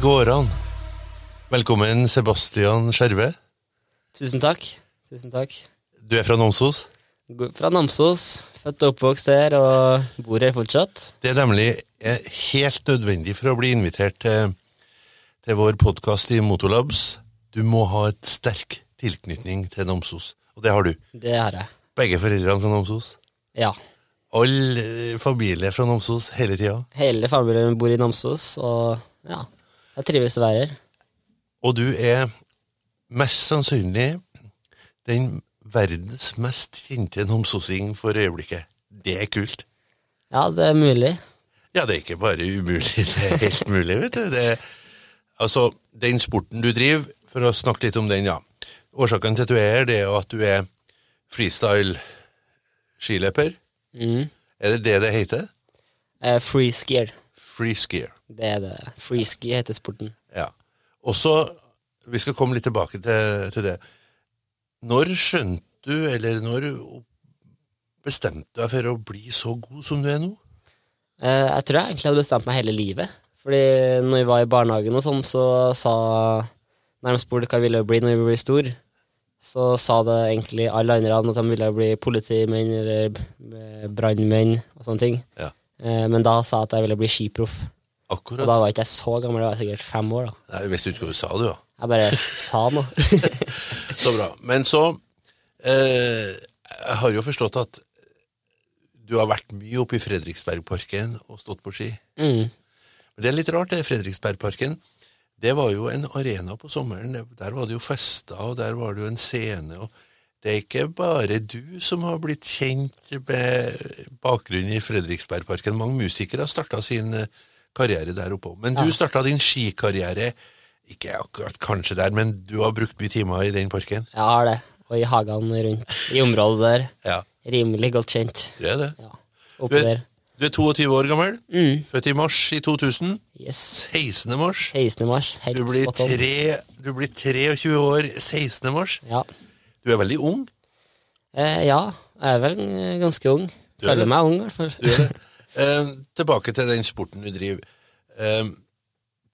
går an. Velkommen, Sebastian Skjerve. Tusen takk. Tusen takk. Du er fra Namsos. Fra Namsos. Født og oppvokst her, og bor her fortsatt. Det er nemlig eh, helt nødvendig for å bli invitert til, til vår podkast i Motolabs. Du må ha et sterk tilknytning til Namsos, og det har du. Det har jeg. Begge foreldrene fra Namsos. Ja. All eh, familie fra Namsos hele tida. Hele familien bor i Namsos, og ja, jeg trives å være her. Og du er mest sannsynlig den verdens mest kjente namsosing for øyeblikket. Det er kult. Ja, det er mulig. Ja, det er ikke bare umulig, det er helt mulig, vet du. Det, altså, den sporten du driver, for å snakke litt om den, ja. Årsaken til at du er her, det er jo at du er freestyle skiløper. Mm. Er det det det heter? Uh, free skier. Free skier. Det er det. Free ski heter sporten. Ja. Og så, vi skal komme litt tilbake til, til det. Når skjønte du, eller når bestemte du deg for å bli så god som du er nå? Eh, jeg tror jeg egentlig hadde bestemt meg hele livet. Fordi når vi var i barnehagen og sånn, så sa nærmest spurte hva jeg ville bli når jeg ble stor, så sa det egentlig alle andre at de ville bli politimenn eller brannmenn og sånne ting. Ja. Eh, men da sa jeg at jeg ville bli skiproff. Og Akkurat. da var ikke jeg så gammel, jeg var sikkert fem år. da Nei, visste ikke hva du sa, du, da. Jeg bare sa noe. Så bra. Men så eh, Jeg har jo forstått at du har vært mye oppe i Fredriksbergparken og stått på ski. mm. Men det er litt rart, det Fredriksbergparken. Det var jo en arena på sommeren. Der var det jo fester, og der var det jo en scene. og Det er ikke bare du som har blitt kjent med bakgrunn i Fredriksbergparken. Mange musikere har starta sin eh, karriere der oppe. Men du Ja. starta din skikarriere ikke akkurat kanskje der, men du har brukt mye timer i den parken. Jeg har det. Og i hagene rundt i området der. Ja, Rimelig godt kjent. du er det. Ja. Du er, du er 22 år gammel, Mm. født i mars i 2000. Yes. 16. mars. 16. mars. Helt Du blir, spot tre, du blir 23 år 16. mars. Ja. Du er veldig ung. Eh, ja, jeg er vel ganske ung. Er. Føler meg ung, i hvert fall. Du er det. Eh, tilbake til den sporten du driver. Eh,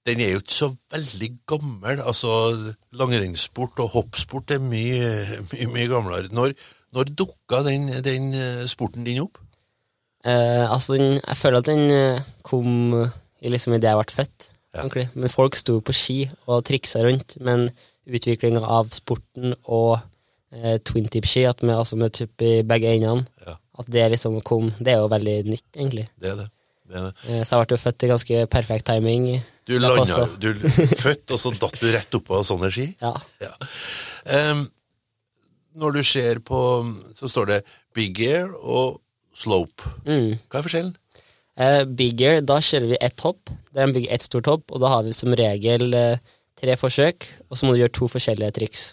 den er jo ikke så veldig gammel. altså Langrennssport og hoppsport er mye, mye, mye gamlere. Når, når dukka den, den eh, sporten din opp? Eh, altså, den, jeg føler at den eh, kom i liksom idet jeg ble født. Ja. Men folk sto på ski og triksa rundt. Men utviklinga av sporten og eh, twin tip-ski, at vi altså med i begge endene, Ja. At det liksom kom Det er jo veldig nytt, egentlig. Det er det. det, er det. Eh, så jeg ble jo født i ganske perfekt timing. Du Da landa. Du født, og så datt du rett oppå sånne ski? Ja. Ja. Um, når du ser på Så står det big air og slope. Mm. Hva er forskjellen? Uh, big air, da kjører vi ett hopp, der de bygger ett stort hopp, og da har vi som regel uh, tre forsøk, og så må du gjøre to forskjellige triks.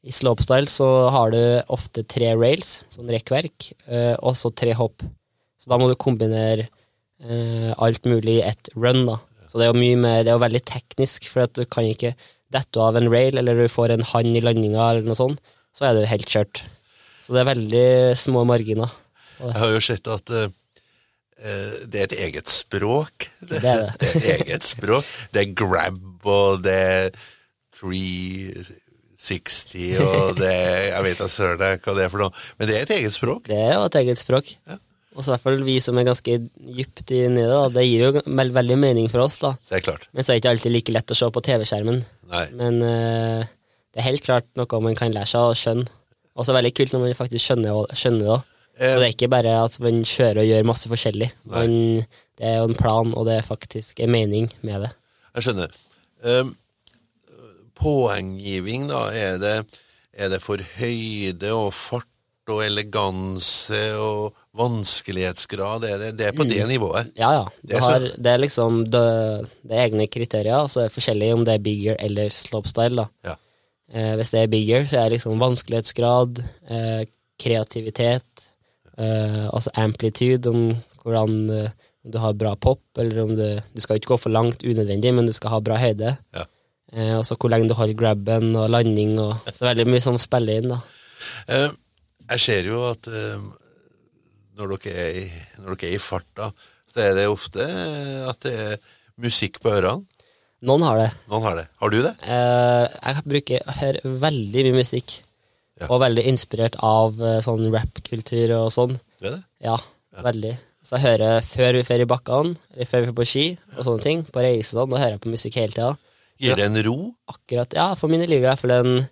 I slopestyle så har du ofte tre rails, sånn rekkverk, eh, og så tre hopp. Så da må du kombinere eh, alt mulig i ett run, da. Så det er jo mye mer, det er jo veldig teknisk, for at du kan ikke dette av en rail, eller du får en hand i landinga, eller noe sånt, så er du helt kjørt. Så det er veldig små marginer. Jeg har jo sett at eh, det er et eget språk. Det, Det er det. det er et eget språk. Det er grab, og det er 360, og det Jeg vet da søren hva det er for noe. Men det er et eget språk. Det er jo et eget språk. Ja. Og så i hvert fall vi som er ganske dypt det. Da. Det gir jo veld veldig mening for oss, da. Det er klart. Men så er det ikke alltid like lett å se på TV-skjermen. Nei. Men uh, det er helt klart noe man kan lære seg å skjønne. Og så er det veldig kult når man faktisk skjønner, skjønner det. Eh, Og det er ikke bare at man kjører og gjør masse forskjellig. Man, det er jo en plan, og det er faktisk en mening med det. Jeg skjønner. Um, poenggiving, da, er det, er det for høyde og fart og eleganse og vanskelighetsgrad? Er det, det er på det nivået? Ja, ja. Det er har, det er liksom det, det er egne kriterier, Altså det er forskjellig om det er bigger eller slopestyle. da. Ja. Eh, hvis det er bigger, så er det liksom vanskelighetsgrad, eh, kreativitet, eh, altså amplitude, om hvordan eh, om du har bra pop, eller om du Du skal ikke gå for langt unødvendig, men du skal ha bra høyde. Ja. Eh, og så hvor lenge du holder grabben og landing, og så veldig mye som spiller inn, da. Eh, jeg ser jo at eh, når, dere er i, når dere er i farta, så er det ofte eh, at det er musikk på ørene. Noen har det. Noen har det. Har du det? Jeg bruker å høre veldig mye musikk, Ja. og veldig inspirert av sånn rap-kultur og sånn. Du er det? Ja, veldig. Så jeg hører før vi drar i bakkene, eller før vi drar på ski og sånne ting, på reise og sånn, da hører jeg på musikk hele tida. Gir det en ro? Akkurat, ja, for min liv. For den en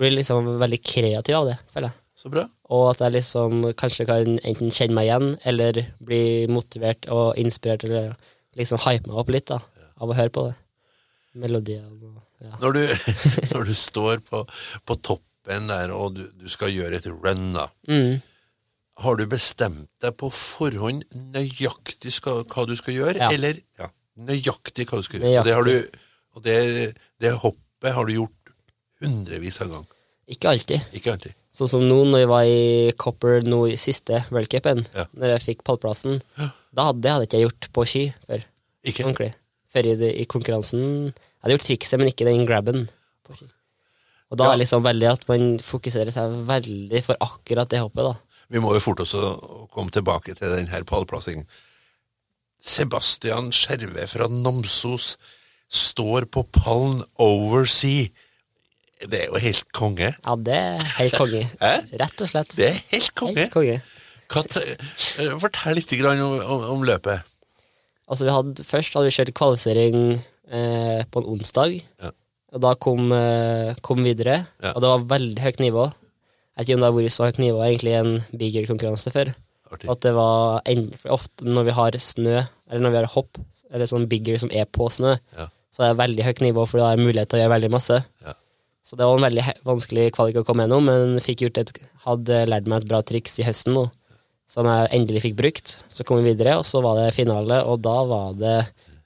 blir liksom veldig kreativ av det, føler jeg. Så bra. Og at jeg liksom kanskje kan enten kjenne meg igjen, eller bli motivert og inspirert, eller liksom hype meg opp litt da, av å høre på det. Melodiene ja. Når du, når du står på, på toppen der, og du, du skal gjøre et run, da, Mm. har du bestemt deg på forhånd nøyaktig skal, hva du skal gjøre? Ja. Eller ja, nøyaktig hva du skal gjøre? Og, det, har du, og det, det hoppet har du gjort hundrevis av ganger. Ikke alltid. Ikke alltid. Sånn som nå når jeg var i Copper nå i siste worldcupen, Ja. når jeg fikk pallplassen. Da hadde, det hadde ikke gjort på ski før. Ikke? Ordentlig. Før i, i konkurransen. Jeg hadde gjort trikset, men ikke den grabben. på ski. Og da Ja. er liksom veldig at man fokuserer seg veldig for akkurat det hoppet, da. Vi må jo fort også komme tilbake til den her pallplassingen. Sebastian Skjerve fra Namsos står på pallen oversea. Det er jo helt konge. Ja, det er helt konge. Rett og slett. Det er helt konge. Helt konge. Eh, Fortell litt om, om, om løpet. Altså, vi hadde, først hadde vi kjørt kvalifisering eh, på en onsdag, Ja. og da kom, eh, kom videre, Ja. og det var veldig høyt nivå. Jeg vet ikke om det har vært så høyt nivå egentlig i en bigger-konkurranse før. Artig. At det var en, ofte når vi har snø, eller når vi har hopp, eller sånn bigger som er på snø, Ja. Så er det veldig høyt nivå, for da er det mulighet til å gjøre veldig masse. Ja. Så det var en veldig vanskelig kvalik å komme gjennom, men fikk gjort et, hadde lært meg et bra triks i høsten nå, som jeg endelig fikk brukt. Så kom vi videre, og så var det finale, og da var det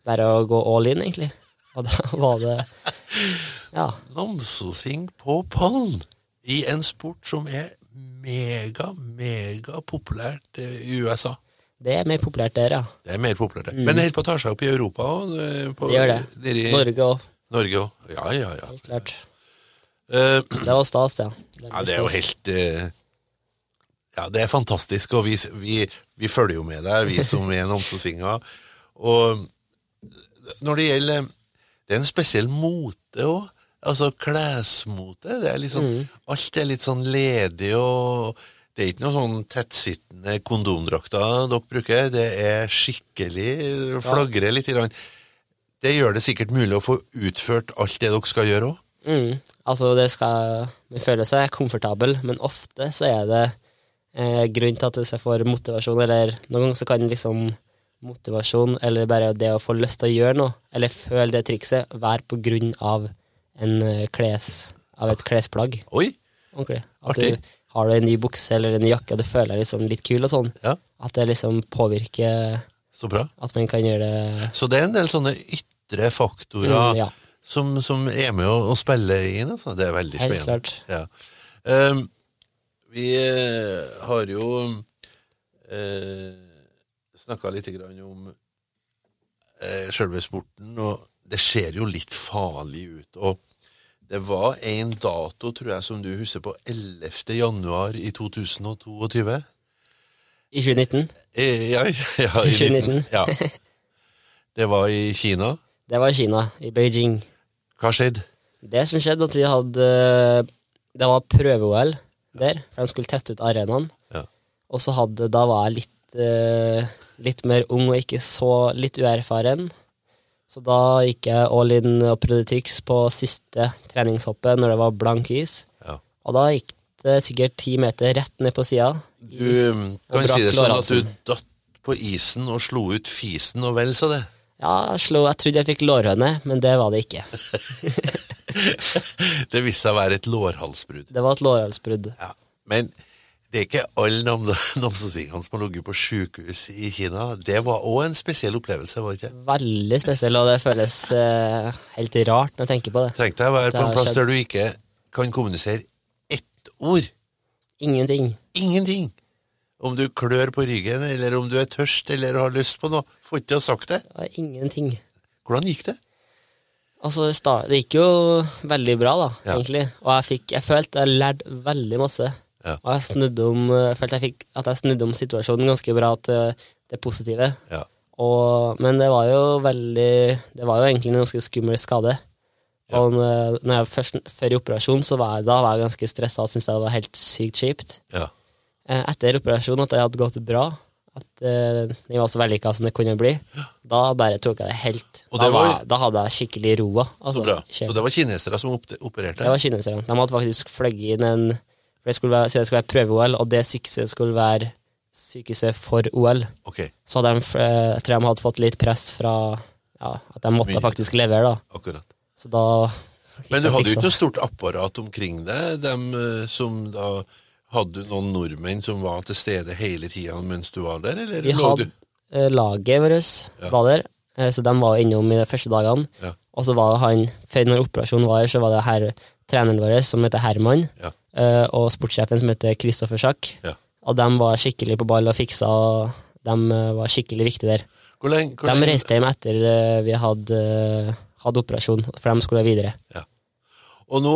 bare å gå all in, egentlig. Og da var det Ja. Namsosing på pallen i en sport som er mega, mega populært eh, i USA. Det er mer populært der, ja. Det er mer populært. der. Men det holder på å ta seg opp i Europa òg. Det gjør det. I Norge òg, Norge òg. Ja, ja, ja. helt klart. Uh, Det var stas, ja. Ja, det er jo helt uh, Ja, det er fantastisk, og vi, vi, vi følger jo med deg, vi som er namsosinga. Og når det gjelder Det er en spesiell mote òg. Altså klesmote. Det er litt sånn, Alt er litt sånn ledig og Det er ikke noe sånn tettsittende kondomdrakter dere bruker. Det er skikkelig Flagrer litt. Grann. Det gjør det sikkert mulig å få utført alt det dere skal gjøre òg. Mm. Altså, det skal Man føler seg komfortabel, men ofte så er det eh, grunn til at hvis jeg får motivasjon, eller noen ganger så kan liksom motivasjon, eller bare det å få lyst til å gjøre noe, eller føle det trikset, være på grunn av en eh, kles av et klesplagg. Oi! Ordentlig. At Artig. du har du en ny bukse eller en ny jakke, og du føler deg liksom litt kul og sånn. Ja, At det liksom påvirker så bra. at man kan gjøre det Så det er en del sånne ytre faktorer Mm, ja. som, som er med å, å spille inn. Altså. Det er veldig Helt spennende. klart. Ja. Um, vi eh, har jo uh, snakka litt grann om uh, sjølve sporten, og det ser jo litt farlig ut. og det var en dato, tror jeg, som du husker på, 11. januar i 2022. I 2019. Eh, Ja, ja, i 2019. ja. Det var i Kina. Det var i Kina, i Beijing. Hva skjedde? Det som skjedde, at vi hadde Det var prøve-OL der, for de skulle teste ut arenaen. Ja. Og så hadde Da var jeg litt, eh, litt mer ung og ikke så litt uerfaren. Så da gikk jeg all in og prøvde triks på siste treningshoppet når det var blank is. Ja. Og da gikk det sikkert ti meter rett ned på sida. Du um, kan si det sånn at du datt på isen og slo ut fisen og vel så det. Ja, slo, jeg trodde jeg fikk lårhøne, men det var det ikke. Det viste seg å være et lårhalsbrudd. Det var et lårhalsbrudd. Ja. Men det er ikke alle nam namsosingene som har ligget på sykehus i Kina. Det var òg en spesiell opplevelse, var det ikke? Veldig spesiell, og det føles eh, helt rart når jeg tenker på det. Tenk deg å være på en plass skjedd. der du ikke kan kommunisere ett ord. Ingenting. Ingenting. Om du klør på ryggen, eller om du er tørst, eller har lyst på noe. Får ikke ha sagt det. Det var ingenting. Hvordan gikk det? Altså, det, det gikk jo veldig bra, da, Ja. egentlig. Og jeg, fikk, jeg følte jeg lærte veldig masse. Ja. Og jeg snudde om, jeg følte jeg fikk, at jeg snudde om situasjonen ganske bra til det positive. Ja. Og, men det var jo veldig Det var jo egentlig en ganske skummel skade. Og når når jeg først, før i operasjon, så var jeg, da var jeg ganske stressa og syntes det var helt sykt kjipt. Ja. Eh, Etter operasjonen, at det hadde gått bra, at eh, den var så vellykka som det kunne bli, da bare tok jeg det helt Og da, var- var, da hadde jeg skikkelig roa. Så Altså, bra. skje- Og det var kinesere som opererte? det var kinesere. De hadde faktisk fløyet inn en for det skulle være, det skulle være prøve-OL, og det sykehuset skulle være sykehuset for OL. Okay. Så de, eh, jeg tror de hadde fått litt press fra ja, at de måtte Mye. faktisk levere, da. akkurat. Så da Men du hadde jo ikke noe stort apparat omkring deg, dem eh, som da Hadde du noen nordmenn som var til stede hele tida mens du var der, eller Vi hadde eh, laget vårt Ja. var der, eh, så de var innom i de første dagene. Ja. Og så var han, før når operasjonen var her, så var det her treneren vår som heter Herman, Ja. eh, og sportssjefen som heter Kristoffer Schack. Ja. Og de var skikkelig på ball og fiksa, og de eh, var skikkelig viktige der. Hvor lenge, hvor De reiste hjem etter eh, vi hadde, hadde operasjon, for de skulle videre. Og nå,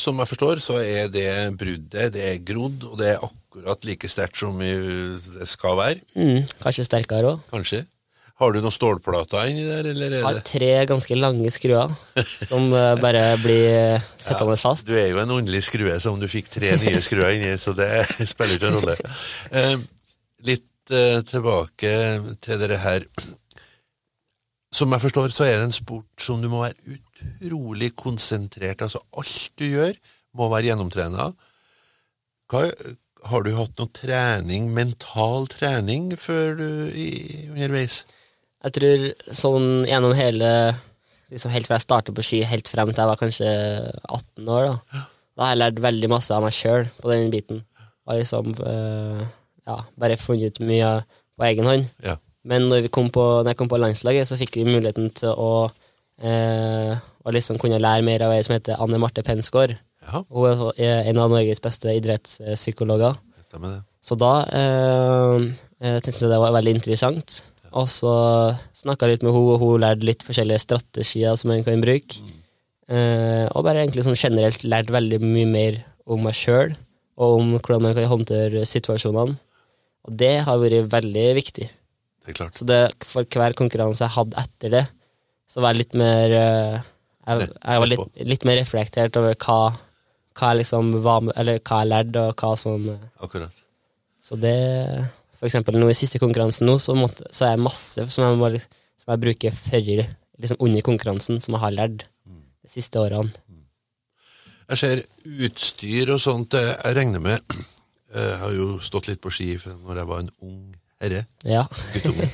som jeg forstår, så er det bruddet det er grodd, og det er akkurat like sterkt som det skal være, Mm, kanskje sterkere òg. kanskje. Har du noen stålplater inni der, eller er Har det tre ganske lange skruer som eh, bare blir sittende ja, fast. Du er jo en åndelig skrue som du fikk tre nye skruer inni, så det spiller ikke noen rolle. Eh, litt eh, tilbake til dere her. Som jeg forstår, så er det en sport som du må være utrolig konsentrert. Altså, alt du gjør, må være gjennomtrena. Hva, har du hatt noe trening, mental trening, før du i, underveis? Jeg tror sånn gjennom hele liksom Helt fra jeg startet på ski, helt frem til jeg var kanskje 18 år, da Da har jeg lært veldig masse av meg sjøl på den biten. Og liksom øh, ja, bare funnet ut mye på egen hånd. Ja. Men når, vi kom på, når jeg kom på landslaget, så fikk vi muligheten til å, øh, å liksom kunne lære mer av ei som heter Anne Marte Pensgaard. Ja, Hun er en av Norges beste idrettspsykologer. Så da øh, jeg tenkte jeg det var veldig interessant. Og så snakka litt med henne, og hun lærte litt forskjellige strategier som en kan bruke. Eh, og bare egentlig sånn generelt lært veldig mye mer om meg sjøl, og om hvordan man kan håndtere situasjonene. Og det har vært veldig viktig. Det er klart. Så det, for hver konkurranse jeg hadde etter det, så var jeg litt mer eh, Jeg, jeg var litt, litt mer reflektert over hva, hva jeg liksom var med, Eller hva jeg lærte, og hva som Akkurat. så det For eksempel nå i siste konkurransen nå, så, måtte, så er det masse som jeg, må, som jeg bruker før, liksom under konkurransen, som jeg har lært de siste årene. Jeg ser utstyr og sånt, jeg regner med Jeg har jo stått litt på ski når jeg var en ung herre, Ja. guttunge.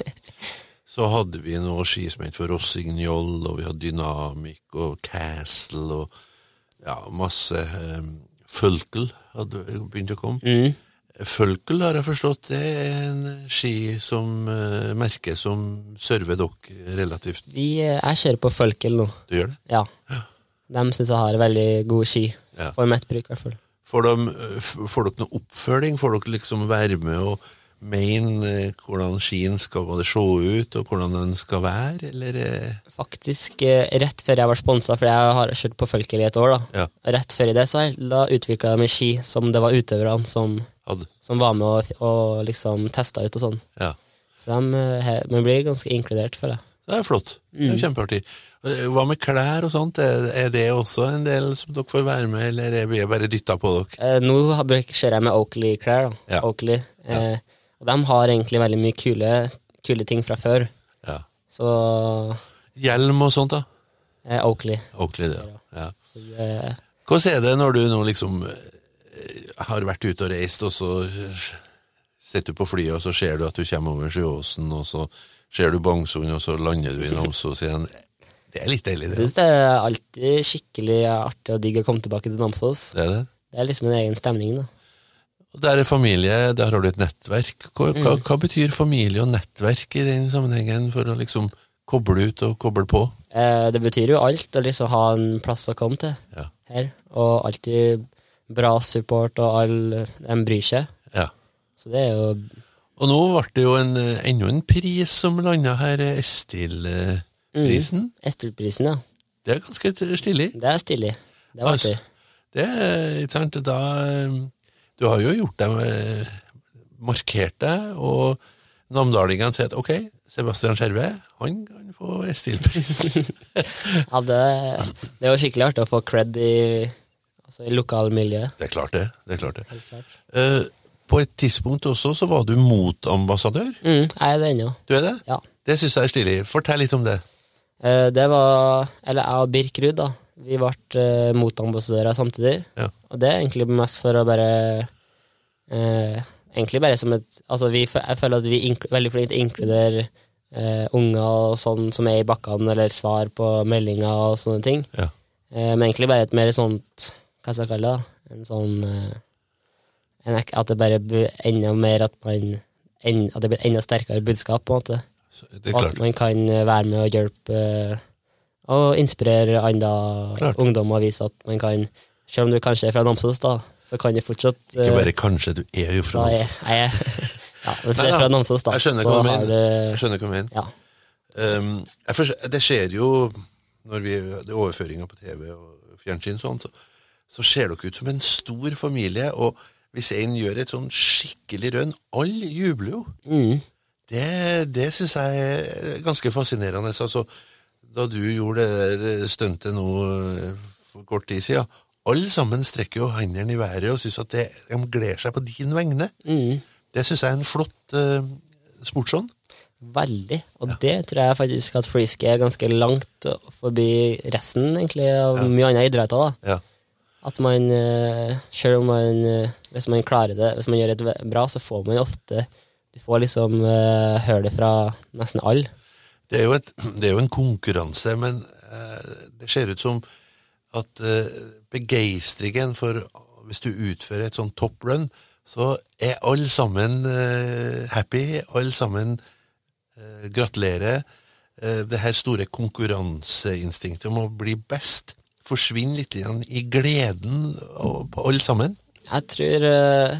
Så hadde vi noe ski som het for Rossignol, og vi hadde Dynamic og Castle og ja, masse um, Fulkel hadde begynt å komme. Mm. Fulkel har jeg forstått, det er en ski som uh, merke som server dere relativt. Vi, eh, jeg kjører på Følkel nå. Du gjør det? Ja. De syns jeg har veldig god ski. Ja. For mitt bruk, i hvert fall. Får, de, får dere noe oppfølging? Får dere liksom være med og mene eh, hvordan skien skal både se ut, og hvordan den skal være, eller eh, Faktisk eh, rett før jeg ble sponsa, for jeg har kjørt på Følkel i et år, da. Ja. Rett før i det, så utvikla jeg meg ski som det var utøverne som, hadde som var med og, og liksom testa ut og sånn. Ja. Så de, eh, he- man blir ganske inkludert, føler jeg. Det er flott. Det er kjempeartig. Eh, Hva med klær og sånt? Er, det også en del som dere får være med, eller er vi bare dytta på dere? Eh, nå har- kjører jeg med Oakley-klær. Ja. Oakley. Eh, og de har egentlig veldig mye kule, kule ting fra før. Ja. Så Hjelm og sånt, da? eh, Oakley. Oakley, det. Ja. Så, eh, Hvordan er det når du nå liksom eh, har vært ute og reist, og så sitter du på flyet, og så ser du at du kommer over Sjøåsen, og så ser du Bangsund, og så lander du i Namsos igjen. Det er litt deilig, jeg det. syns det er alltid skikkelig artig og digg å komme tilbake til Namsos. det, er det. Det er liksom en egen stemning. da. Og Der er familie, der har du et nettverk. Hva, hva, Mm. hva betyr familie og nettverk i den sammenhengen, for å liksom koble ut og koble på? Eh, det betyr jo alt å liksom ha en plass å komme til Ja. her. Og alltid bra support, og alle de bryr seg. ja. Så det er jo Og nå ble det jo en, eh, enda en pris som landa her, Estil-prisen. Mm, Estil-prisen. Ja. Det er ganske stilig. Det er stilig. Det var Altså. Det er sant, da eh, Du har jo gjort deg eh, markert deg, og namdalingene sier at ok, Sebastian Skjerve, han kan få Estil-prisen. Ja, det, det er jo skikkelig artig å få cred i, altså, i lokalmiljøet. det er klart, det. det er klart det. klart. Uh, på et tidspunkt også så var du motambassadør. Mm, jeg er det ennå. Du er det? Ja. Det syns jeg er stilig. Fortell litt om det. Uh, Det var Eller jeg og Birk Ruud, da. Vi ble uh, motambassadører samtidig. Ja. Og det er egentlig mest for å bare Egentlig bare som et Altså, vi, jeg føler at vi er veldig flinke til å inkludere eh, unger og sånn som er i bakkene, eller svar på meldinger og sånne ting. Ja. Uh, men egentlig bare et mer sånt Hva skal jeg kalle det? En sånn eh, en, At det bare blir enda mer at man en, At det blir enda sterkere budskap, på en måte. Og at man kan eh, være med og hjelpe eh, og inspirere andre ungdom og vise at man kan Selv om du kanskje er fra Namsos, da, så kan du fortsatt Ikke bare kanskje, du er jo fra Namsos. jeg, ja, du er fra Namsos, da, Jeg skjønner hva du mener. Jeg skjønner hva du mener. Ja. Um, forstår- det skjer jo når vi det er overføringer på TV og fjernsyn sånn, så, så ser dere ut som en stor familie, og hvis en gjør et sånn skikkelig rønn, alle jubler jo. Mm, Det, det syns jeg er ganske fascinerende. Altså, da du gjorde det der stuntet nå eh, for kort tid siden, alle sammen strekker jo hendene i været og syns at det, de gleder seg på din vegne. mm, Det syns jeg er en flott uh, sportsånd. veldig. Og det tror jeg faktisk at frisk er ganske langt forbi resten egentlig av mye andre idretter. da Ja. At man, eh, selv om man eh, Hvis man klarer det, hvis man gjør det bra, så får man ofte Du får liksom uh, høre det fra nesten alle. Det er jo, et, det er jo en konkurranse, men uh, det ser ut som at uh, begeistringen for Hvis du utfører et sånn top run, så er alle sammen happy, alle sammen gratulerer. Det her store konkurranseinstinktet om å bli best forsvinner litt igjen i gleden på alle sammen. Jeg tror uh,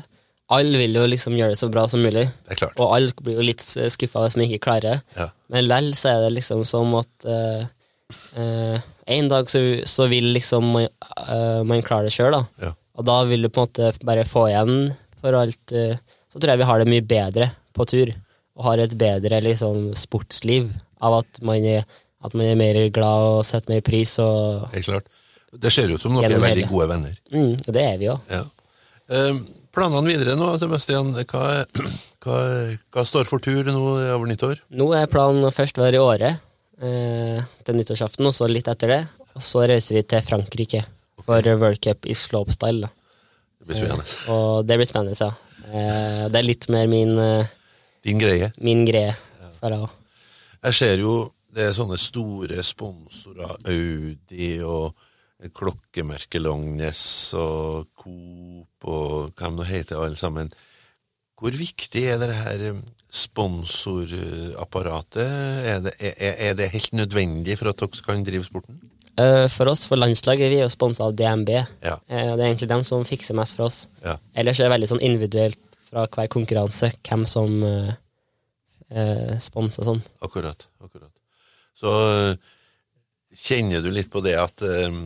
alle vil jo liksom gjøre det så bra som mulig. Det er klart. Og alle blir jo litt skuffa hvis man ikke klarer. Ja. Men lell så er det liksom som at uh, uh, en dag så, så vil liksom man, man klare det sjøl, da. Ja. Og da vil du på en måte bare få igjen for alt Så tror jeg vi har det mye bedre på tur, og har et bedre liksom sportsliv av at man er, at man er mer glad og setter mer pris, og Helt klart. Det ser ut som dere er veldig gode venner. mm, det er vi jo. Ja. Eh, planene videre nå, Sebastian. Hva, hva, hva står for tur nå over nyttår? Nå er planen først være i Åre eh, til nyttårsaften, og så litt etter det. Og så reiser vi til Frankrike for World Cup i slopestyle. Det blir spennende. Og det blir spennende, ja. Eh, det er litt mer min, eh, Din greie. min greie. Ja. Jeg ser jo det er sånne store sponsorer, Audi og klokkemerket Longnes og Coop og hva de heter alle sammen. Hvor viktig er det her eh, sponsorapparatet? Er det, er, er det helt nødvendig for at dere kan drive sporten? Eh, for oss, for landslaget, vi er jo sponsa av DNB. Ja. Eh, det er egentlig dem som fikser mest for oss. Ja. Ellers er det veldig sånn individuelt fra hver konkurranse hvem som eh, sponser sånn. Akkurat. akkurat. Så øh, kjenner du litt på det at, øh,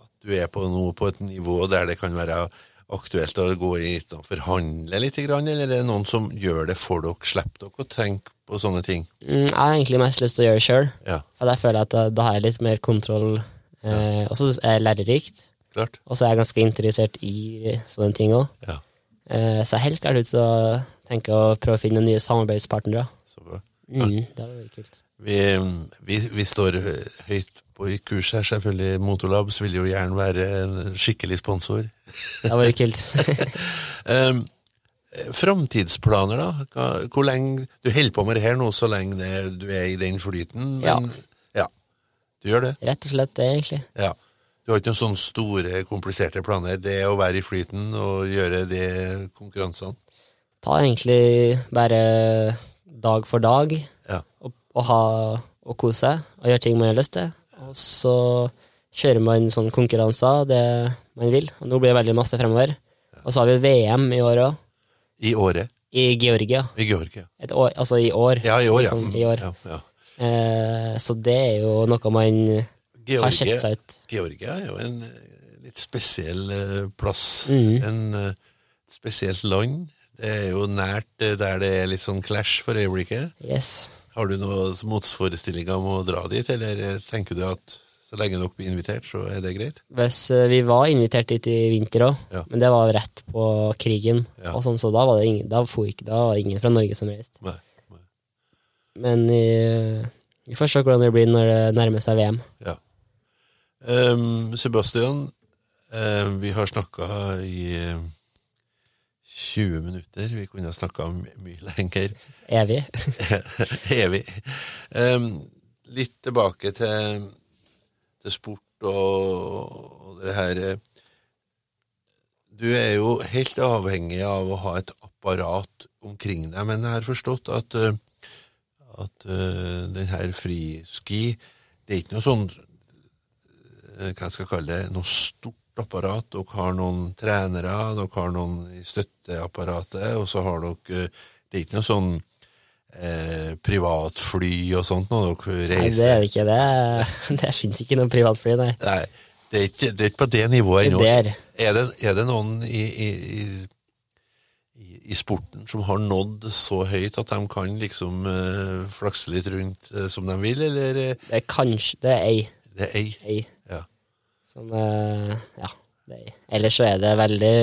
at du er på noe på et nivå der det kan være aktuelt å gå hit og forhandle litt, eller er det noen som gjør det for dere? Slipper dere å tenke på sånne ting? Mm, jeg har egentlig mest lyst til å gjøre det sjøl, Ja, for der føler jeg at da, da har jeg litt mer kontroll. Eh, og så er det lærerikt, klart. og så er jeg ganske interessert i sånne ting òg. Ja, Eh, så jeg er helt klart ut til å tenke å prøve å finne nye samarbeidspartnere. så bra. Mm, det hadde vært kult. Vi, vi, vi står høyt på i kurs her, selvfølgelig. Motolabs vil jo gjerne være en skikkelig sponsor. Det var jo kult. Um, Framtidsplaner, da? Hvor lenge Du holder på med det her nå så lenge det, du er i den flyten? Ja. Men, ja. Du gjør det? Rett og slett det, egentlig. Ja. Du har ikke noen sånne store, kompliserte planer? Det er å være i flyten og gjøre de konkurransene? Ta egentlig bare dag for dag, Ja. og, og, ha, og kose seg, og gjøre ting man har lyst til. Og så kjører man sånn konkurranser, det man vil. Og nå blir det veldig masse fremover. Og så har vi VM i år òg, I året? i Georgia. I Georgia? Et år, altså i år. Ja, i år, ja. Sånn, i år. ja, ja. Eh, så det er jo noe man har sett seg ut. Georgia er jo en eh, litt spesiell eh, plass. Mm. En eh, spesielt land. Det er jo nært der det er litt sånn clash for øyeblikket. Yes. Har du noen motforestillinger om å dra dit, eller tenker du at så lenge dere blir invitert, så er det greit? Hvis eh, Vi var invitert dit i vinter òg, Ja. men det var rett på krigen. Ja. Og sånn, så da var det ingen, da ikke, da var det ingen fra Norge som reiste. Nei. nei. Men eh, vi får se hvordan det blir når det nærmer seg VM. Ja. Um, Sebastian, um, vi har snakka i 20 minutter. Vi kunne ha snakka mye lenger. Evig. Evig. Um, litt tilbake til, til sport og, og det her eh, Du er jo helt avhengig av å ha et apparat omkring deg, men jeg har forstått at, eh, at uh, den her friski Det er ikke noe sånn hva Hva skal jeg kalle det? Noe stort apparat. Dere har noen trenere, dere har noen i støtteapparatet, og så har dere Det er ikke noe sånn eh, privatfly og sånt når dere Nei, det er det ikke. Det, det fins ikke noe privatfly, nei. Nei, det er ikke, det er ikke på det nivået ennå. er. Er det, er det noen i, i, i, i- sporten som har nådd så høyt at de kan liksom eh, flakse litt rundt eh, som de vil, eller eh, Det er kanskje Det er ei. det er ei? ei. Som eh, Ja, det er. Ellers så er det veldig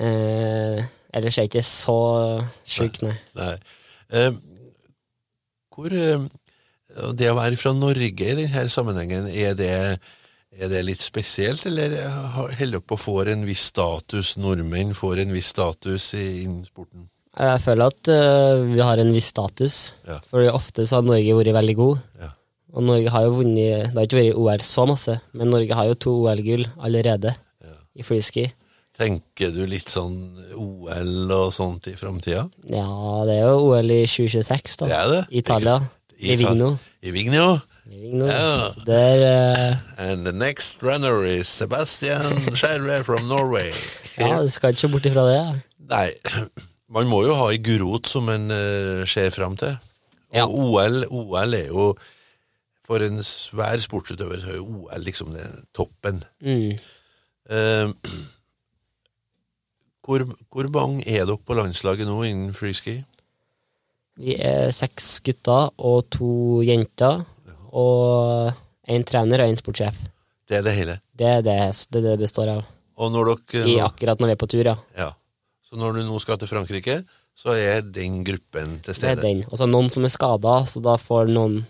eh, Ellers er det ikke så sjuk, nei. Nei. Eh, hvor eh, Det å være fra Norge i denne sammenhengen, er det, er det litt spesielt, eller har- holder dere på å få en viss status, nordmenn får en viss status i- innen sporten? Jeg føler at uh, vi har en viss status, Ja. for ofte så har Norge vært veldig god. Ja. Og Norge har jo vunnet Det har ikke vært OL så masse, men Norge har jo to OL-gull allerede i freeski. Tenker du litt sånn OL og sånt i framtida? Ja, det er jo OL i 2026, da. Det er det. Italia. I I Vigno. I Vigno. I Vigno. Ja. Der uh... And the next runner is Sebastian Skjerve from Norway. Ja, du skal ikke bort ifra det. Nei, man må jo ha ei gulrot som en uh, ser fram til. Og Ja. OL, OL er jo For en svær sportsutøver så er jo OL liksom toppen. Mm. Eh, hvor, hvor mange er dere på landslaget nå innen freeski? Vi er seks gutter og to jenter, og én trener og én sportssjef. Det er det hele. Det er det det, er det det består av. Og når dere I akkurat når vi er på tur, ja. Ja. Så når du nå skal til Frankrike, så er den gruppen til stede? Det er den. Og så er det noen som er skada, så da får noen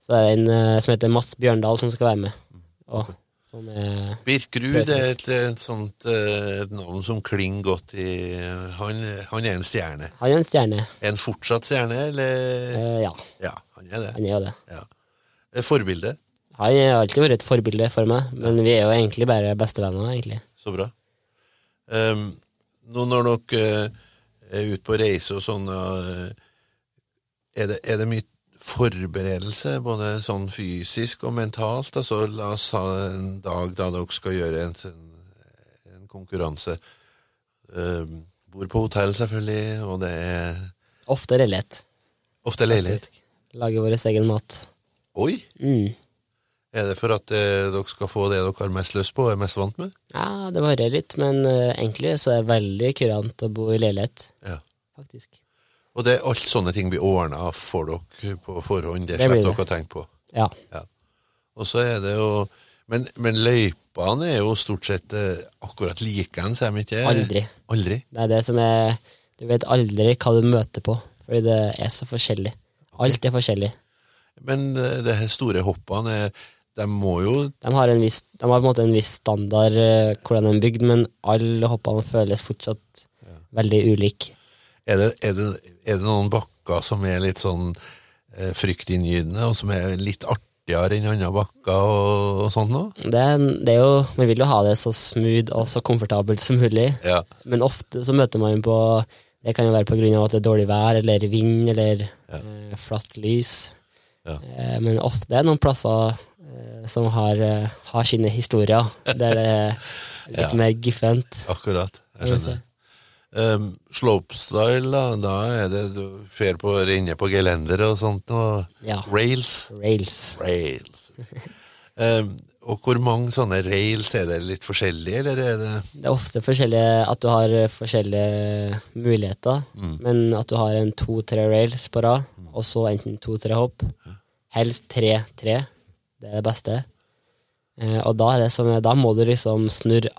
Så er det en uh, som heter Mats Bjørndal som skal være med. Og, som er Birkerud er et, et sånt eh, et navn som klinger godt i han, han er en stjerne. Han er en stjerne. Er han fortsatt stjerne, eller? Uh, ja, Ja, han er det. han er jo det. Ja. Forbilde. Han har alltid vært et forbilde for meg, men vi er jo egentlig bare bestevenner, egentlig. Så bra. Um, nå når dere eh, er ute på reise og sånn, eh, er, er det mye forberedelse, både sånn fysisk og mentalt? Altså, la oss ha en dag da dere skal gjøre en, en konkurranse. Uh, bor på hotell, selvfølgelig, og det er Ofte leilighet. ofte leilighet. Lager vår egen mat. Oi! Mm. Er det for at eh, dere skal få det dere har mest lyst på og er mest vant med? Ja, det varer litt, men eh, egentlig så er det veldig kurant å bo i leilighet, Ja. faktisk. Og det, alt sånne ting blir ordna for dere på forhånd, det Det slipper dere å tenke på. Ja. Og så er det jo Men, men løypene er jo stort sett eh, akkurat likeens, er de ikke? Aldri. Aldri? Det er det som er Du vet aldri hva du møter på, fordi det er så forskjellig. Alt er forskjellig. Men de store hoppene, er- de må jo De har, en viss, de har på en måte en viss standard eh, hvordan de er bygd, men alle hoppene føles fortsatt veldig ulike. Er det, er, det, er det noen bakker som er litt sånn eh, fryktinngytende, og som er litt artigere enn andre bakker og, og sånt noe? Det, det er jo, Man vil jo ha det så smooth og så komfortabelt som mulig, Ja. men ofte så møter man på Det kan jo være av at det er dårlig vær, eller vind, eller eh, flatt lys. Ja. Eh, men ofte det er noen plasser eh, som har, eh, har sine historier, der det er litt Ja. mer guffent. Akkurat. Jeg skjønner. Um, slopestyle, da, da er det du fer på renne på gelender og sånt, og Ja. rails. Rails. Rails. um, og hvor mange sånne rails er det litt forskjellige, eller er det Det er ofte forskjellige, at du har forskjellige muligheter, Mm. men at du har en to-tre rails på rad, og så enten to-tre hopp. Helst tre-tre. Det er det beste. Uh, og da, er det som, da må du liksom snurre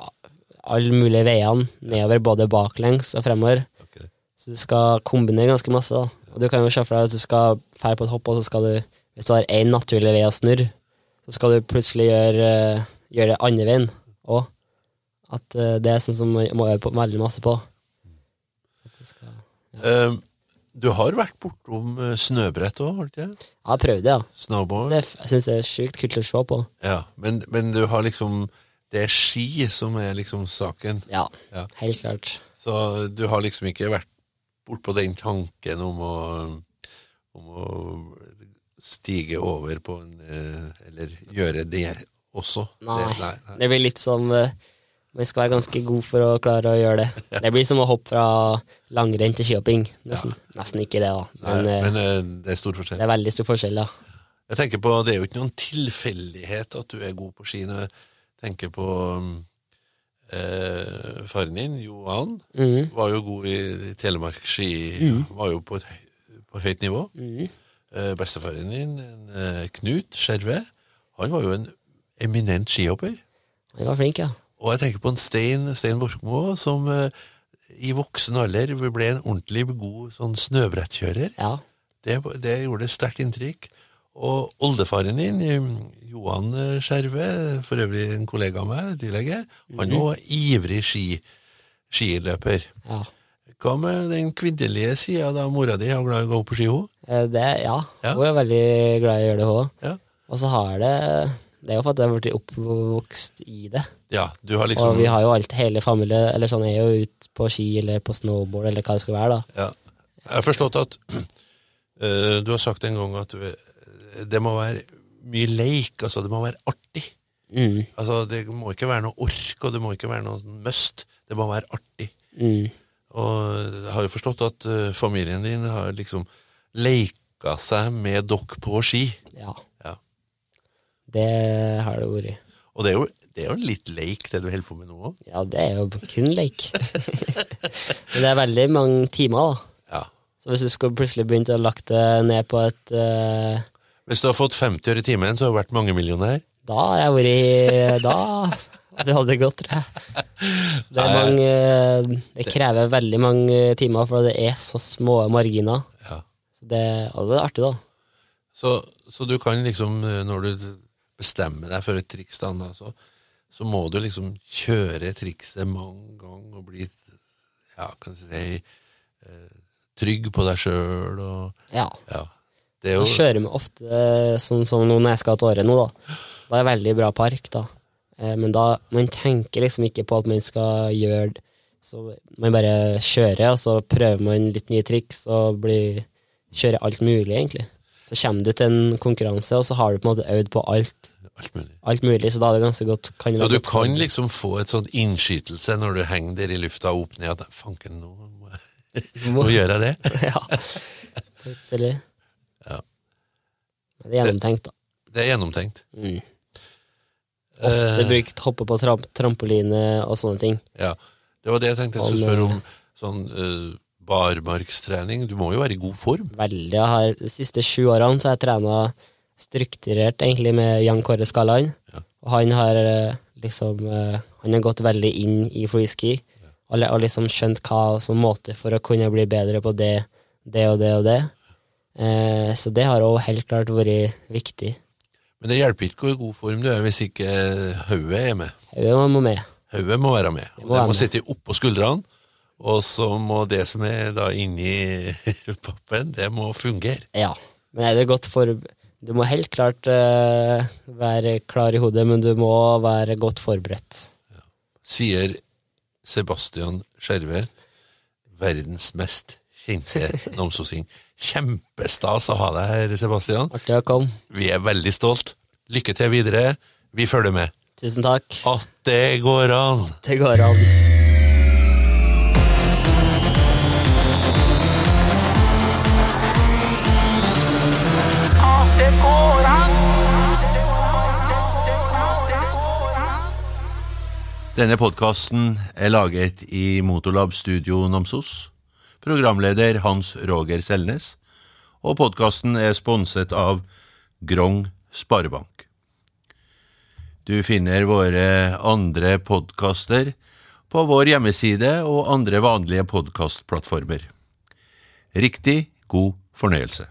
alle mulige veiene nedover, både baklengs og fremover. Okay. Så du skal kombinere ganske masse. da. Og du kan jo se for deg at du skal fære på et hopp, og så skal du, hvis du har én naturlig vei å snurre, så skal du plutselig gjøre, eh, gjøre det andre veien òg. At eh, det er sånn som man må øve på veldig masse på. Skal, Eh, du har vært bortom eh, snøbrett òg, har du ikke? det? jeg har prøvd det, ja. Snowboard? er jeg syns det er sjukt kult å se på. Ja, men, men du har liksom Det er ski som er liksom saken. Ja, Ja. helt klart. Så du har liksom ikke vært bortpå den tanken om å om å stige over på en eh, Eller gjøre det også. Nei. Det, nei, nei. Det blir litt som eh, Man skal være ganske god for å klare å gjøre det. Det blir som å hoppe fra langrenn til skihopping. Nesten, nesten ikke det, da. Men, nei eh, men eh, det er stor forskjell. det er veldig stor forskjell, da. Jeg tenker på, Det er jo ikke noen tilfeldighet at du er god på ski. Når tenker på eh, faren din, Johan, mm. var jo god i Telemark ski. Var jo på et på høyt nivå. Mm. Eh, bestefaren din, eh, Knut Skjerve, han var jo en eminent skihopper. Han var flink, ja. Og jeg tenker på en Stein, Stein Borkmo, som eh, i voksen alder ble en ordentlig god sånn snøbrettkjører. Ja, Det, det gjorde sterkt inntrykk. Og oldefaren din, eh, Johan eh, Skjerve, for øvrig en kollega av meg, dyrlege, han var ivrig ski, skiløper. ja. Hva med den kvinnelige sida da mora di er glad i å gå på ski? hun? Eh, Det, ja. Ja. Hun er veldig glad i å gjøre det, hun. Ja. Og så har det Det er jo for at jeg har blitt oppvokst i det. ja, du har liksom... Og vi har jo alt, hele familien eller sånn, er jo ute på ski eller på snowboard eller hva det skal være, da. ja. Jeg har forstått at eh, du har sagt en gang at du, det må være mye leik, altså det må være artig. Mm, Altså Det må ikke være noe ork, og det må ikke være noe must. Det må være artig. mm. Og jeg har jo forstått at uh, familien din har liksom leika seg med dere på ski. Ja. Ja. Det har det vært. Og det er jo, det er jo litt leik, det du holder på med nå òg. Ja, det er jo kun leik. Men det er veldig mange timer, da. Ja. Så hvis du skulle plutselig begynt å lagt det ned på et eh, Hvis du har fått 50 øre i timen, så har du vært mangemillionær. Da har jeg vært Da det hadde gått, tror jeg. Det, er mange, eh, det krever veldig mange timer, for det er så små marginer. Ja. Det, og det er artig, da. Så, så du kan liksom, eh, når du bestemmer deg for et triks, da, så, så må du liksom kjøre trikset mange ganger og bli ja, kan jeg si, eh, trygg på deg sjøl og Ja. ja. Er Jeg kjører meg ofte eh, sånn som nå når jeg skal til Åre nå, da. Da er det veldig bra park, da. Eh, Men da man tenker liksom ikke på at man skal gjøre det. Så man bare kjører, og så prøver man litt nye triks og blir, kjører alt mulig, egentlig. Så kommer du til en konkurranse, og så har du på en måte øvd på alt, alt mulig. alt mulig, så da er det ganske godt kan Så du godt kan liksom få et sånt innskytelse når du henger der i lufta opp ned, at fanken, nå må jeg, nå gjør jeg det. Ja. Plutselig. Ja. Men Det er gjennomtenkt, da. Det er gjennomtenkt. Mm. Ofte Eh, brukt hoppe på tramp trampoline og sånne ting. ja. Det var det jeg tenkte jeg skulle spørre om. Sånn uh, barmarkstrening. Du må jo være i god form. Veldig. Jeg har, de siste sju årene så har jeg trena strukturert egentlig med Jan Kåre Skalland. Ja. Og han har eh, liksom eh, Han har gått veldig inn i freeski og, og liksom skjønt hva som måte for å kunne bli bedre på det, det og det og det. Eh, så det har òg helt klart vært viktig. Men det hjelper ikke hvor i god form du er hvis ikke hodet er med. Hauet må med. Hodet må være med. Og må det må sitte oppå skuldrene. Og så må det som er da inni pappen, det må fungere. Ja. Men er det godt for Du må helt klart uh, være klar i hodet, men du må være godt forberedt. Sier Sebastian Skjerve, verdens mest kjente namsosing. Kjempestas å ha deg her, Sebastian. Artig å komme. Vi er veldig stolt. Lykke til videre. Vi følger med. Tusen takk. At det går an! Det går an. Denne podkasten er laget i Motorlab Studio Namsos. Programleder Hans Roger Selnes. og podkasten er sponset av Grong Sparebank. Du finner våre andre podkaster på vår hjemmeside og andre vanlige podkastplattformer. Riktig god fornøyelse.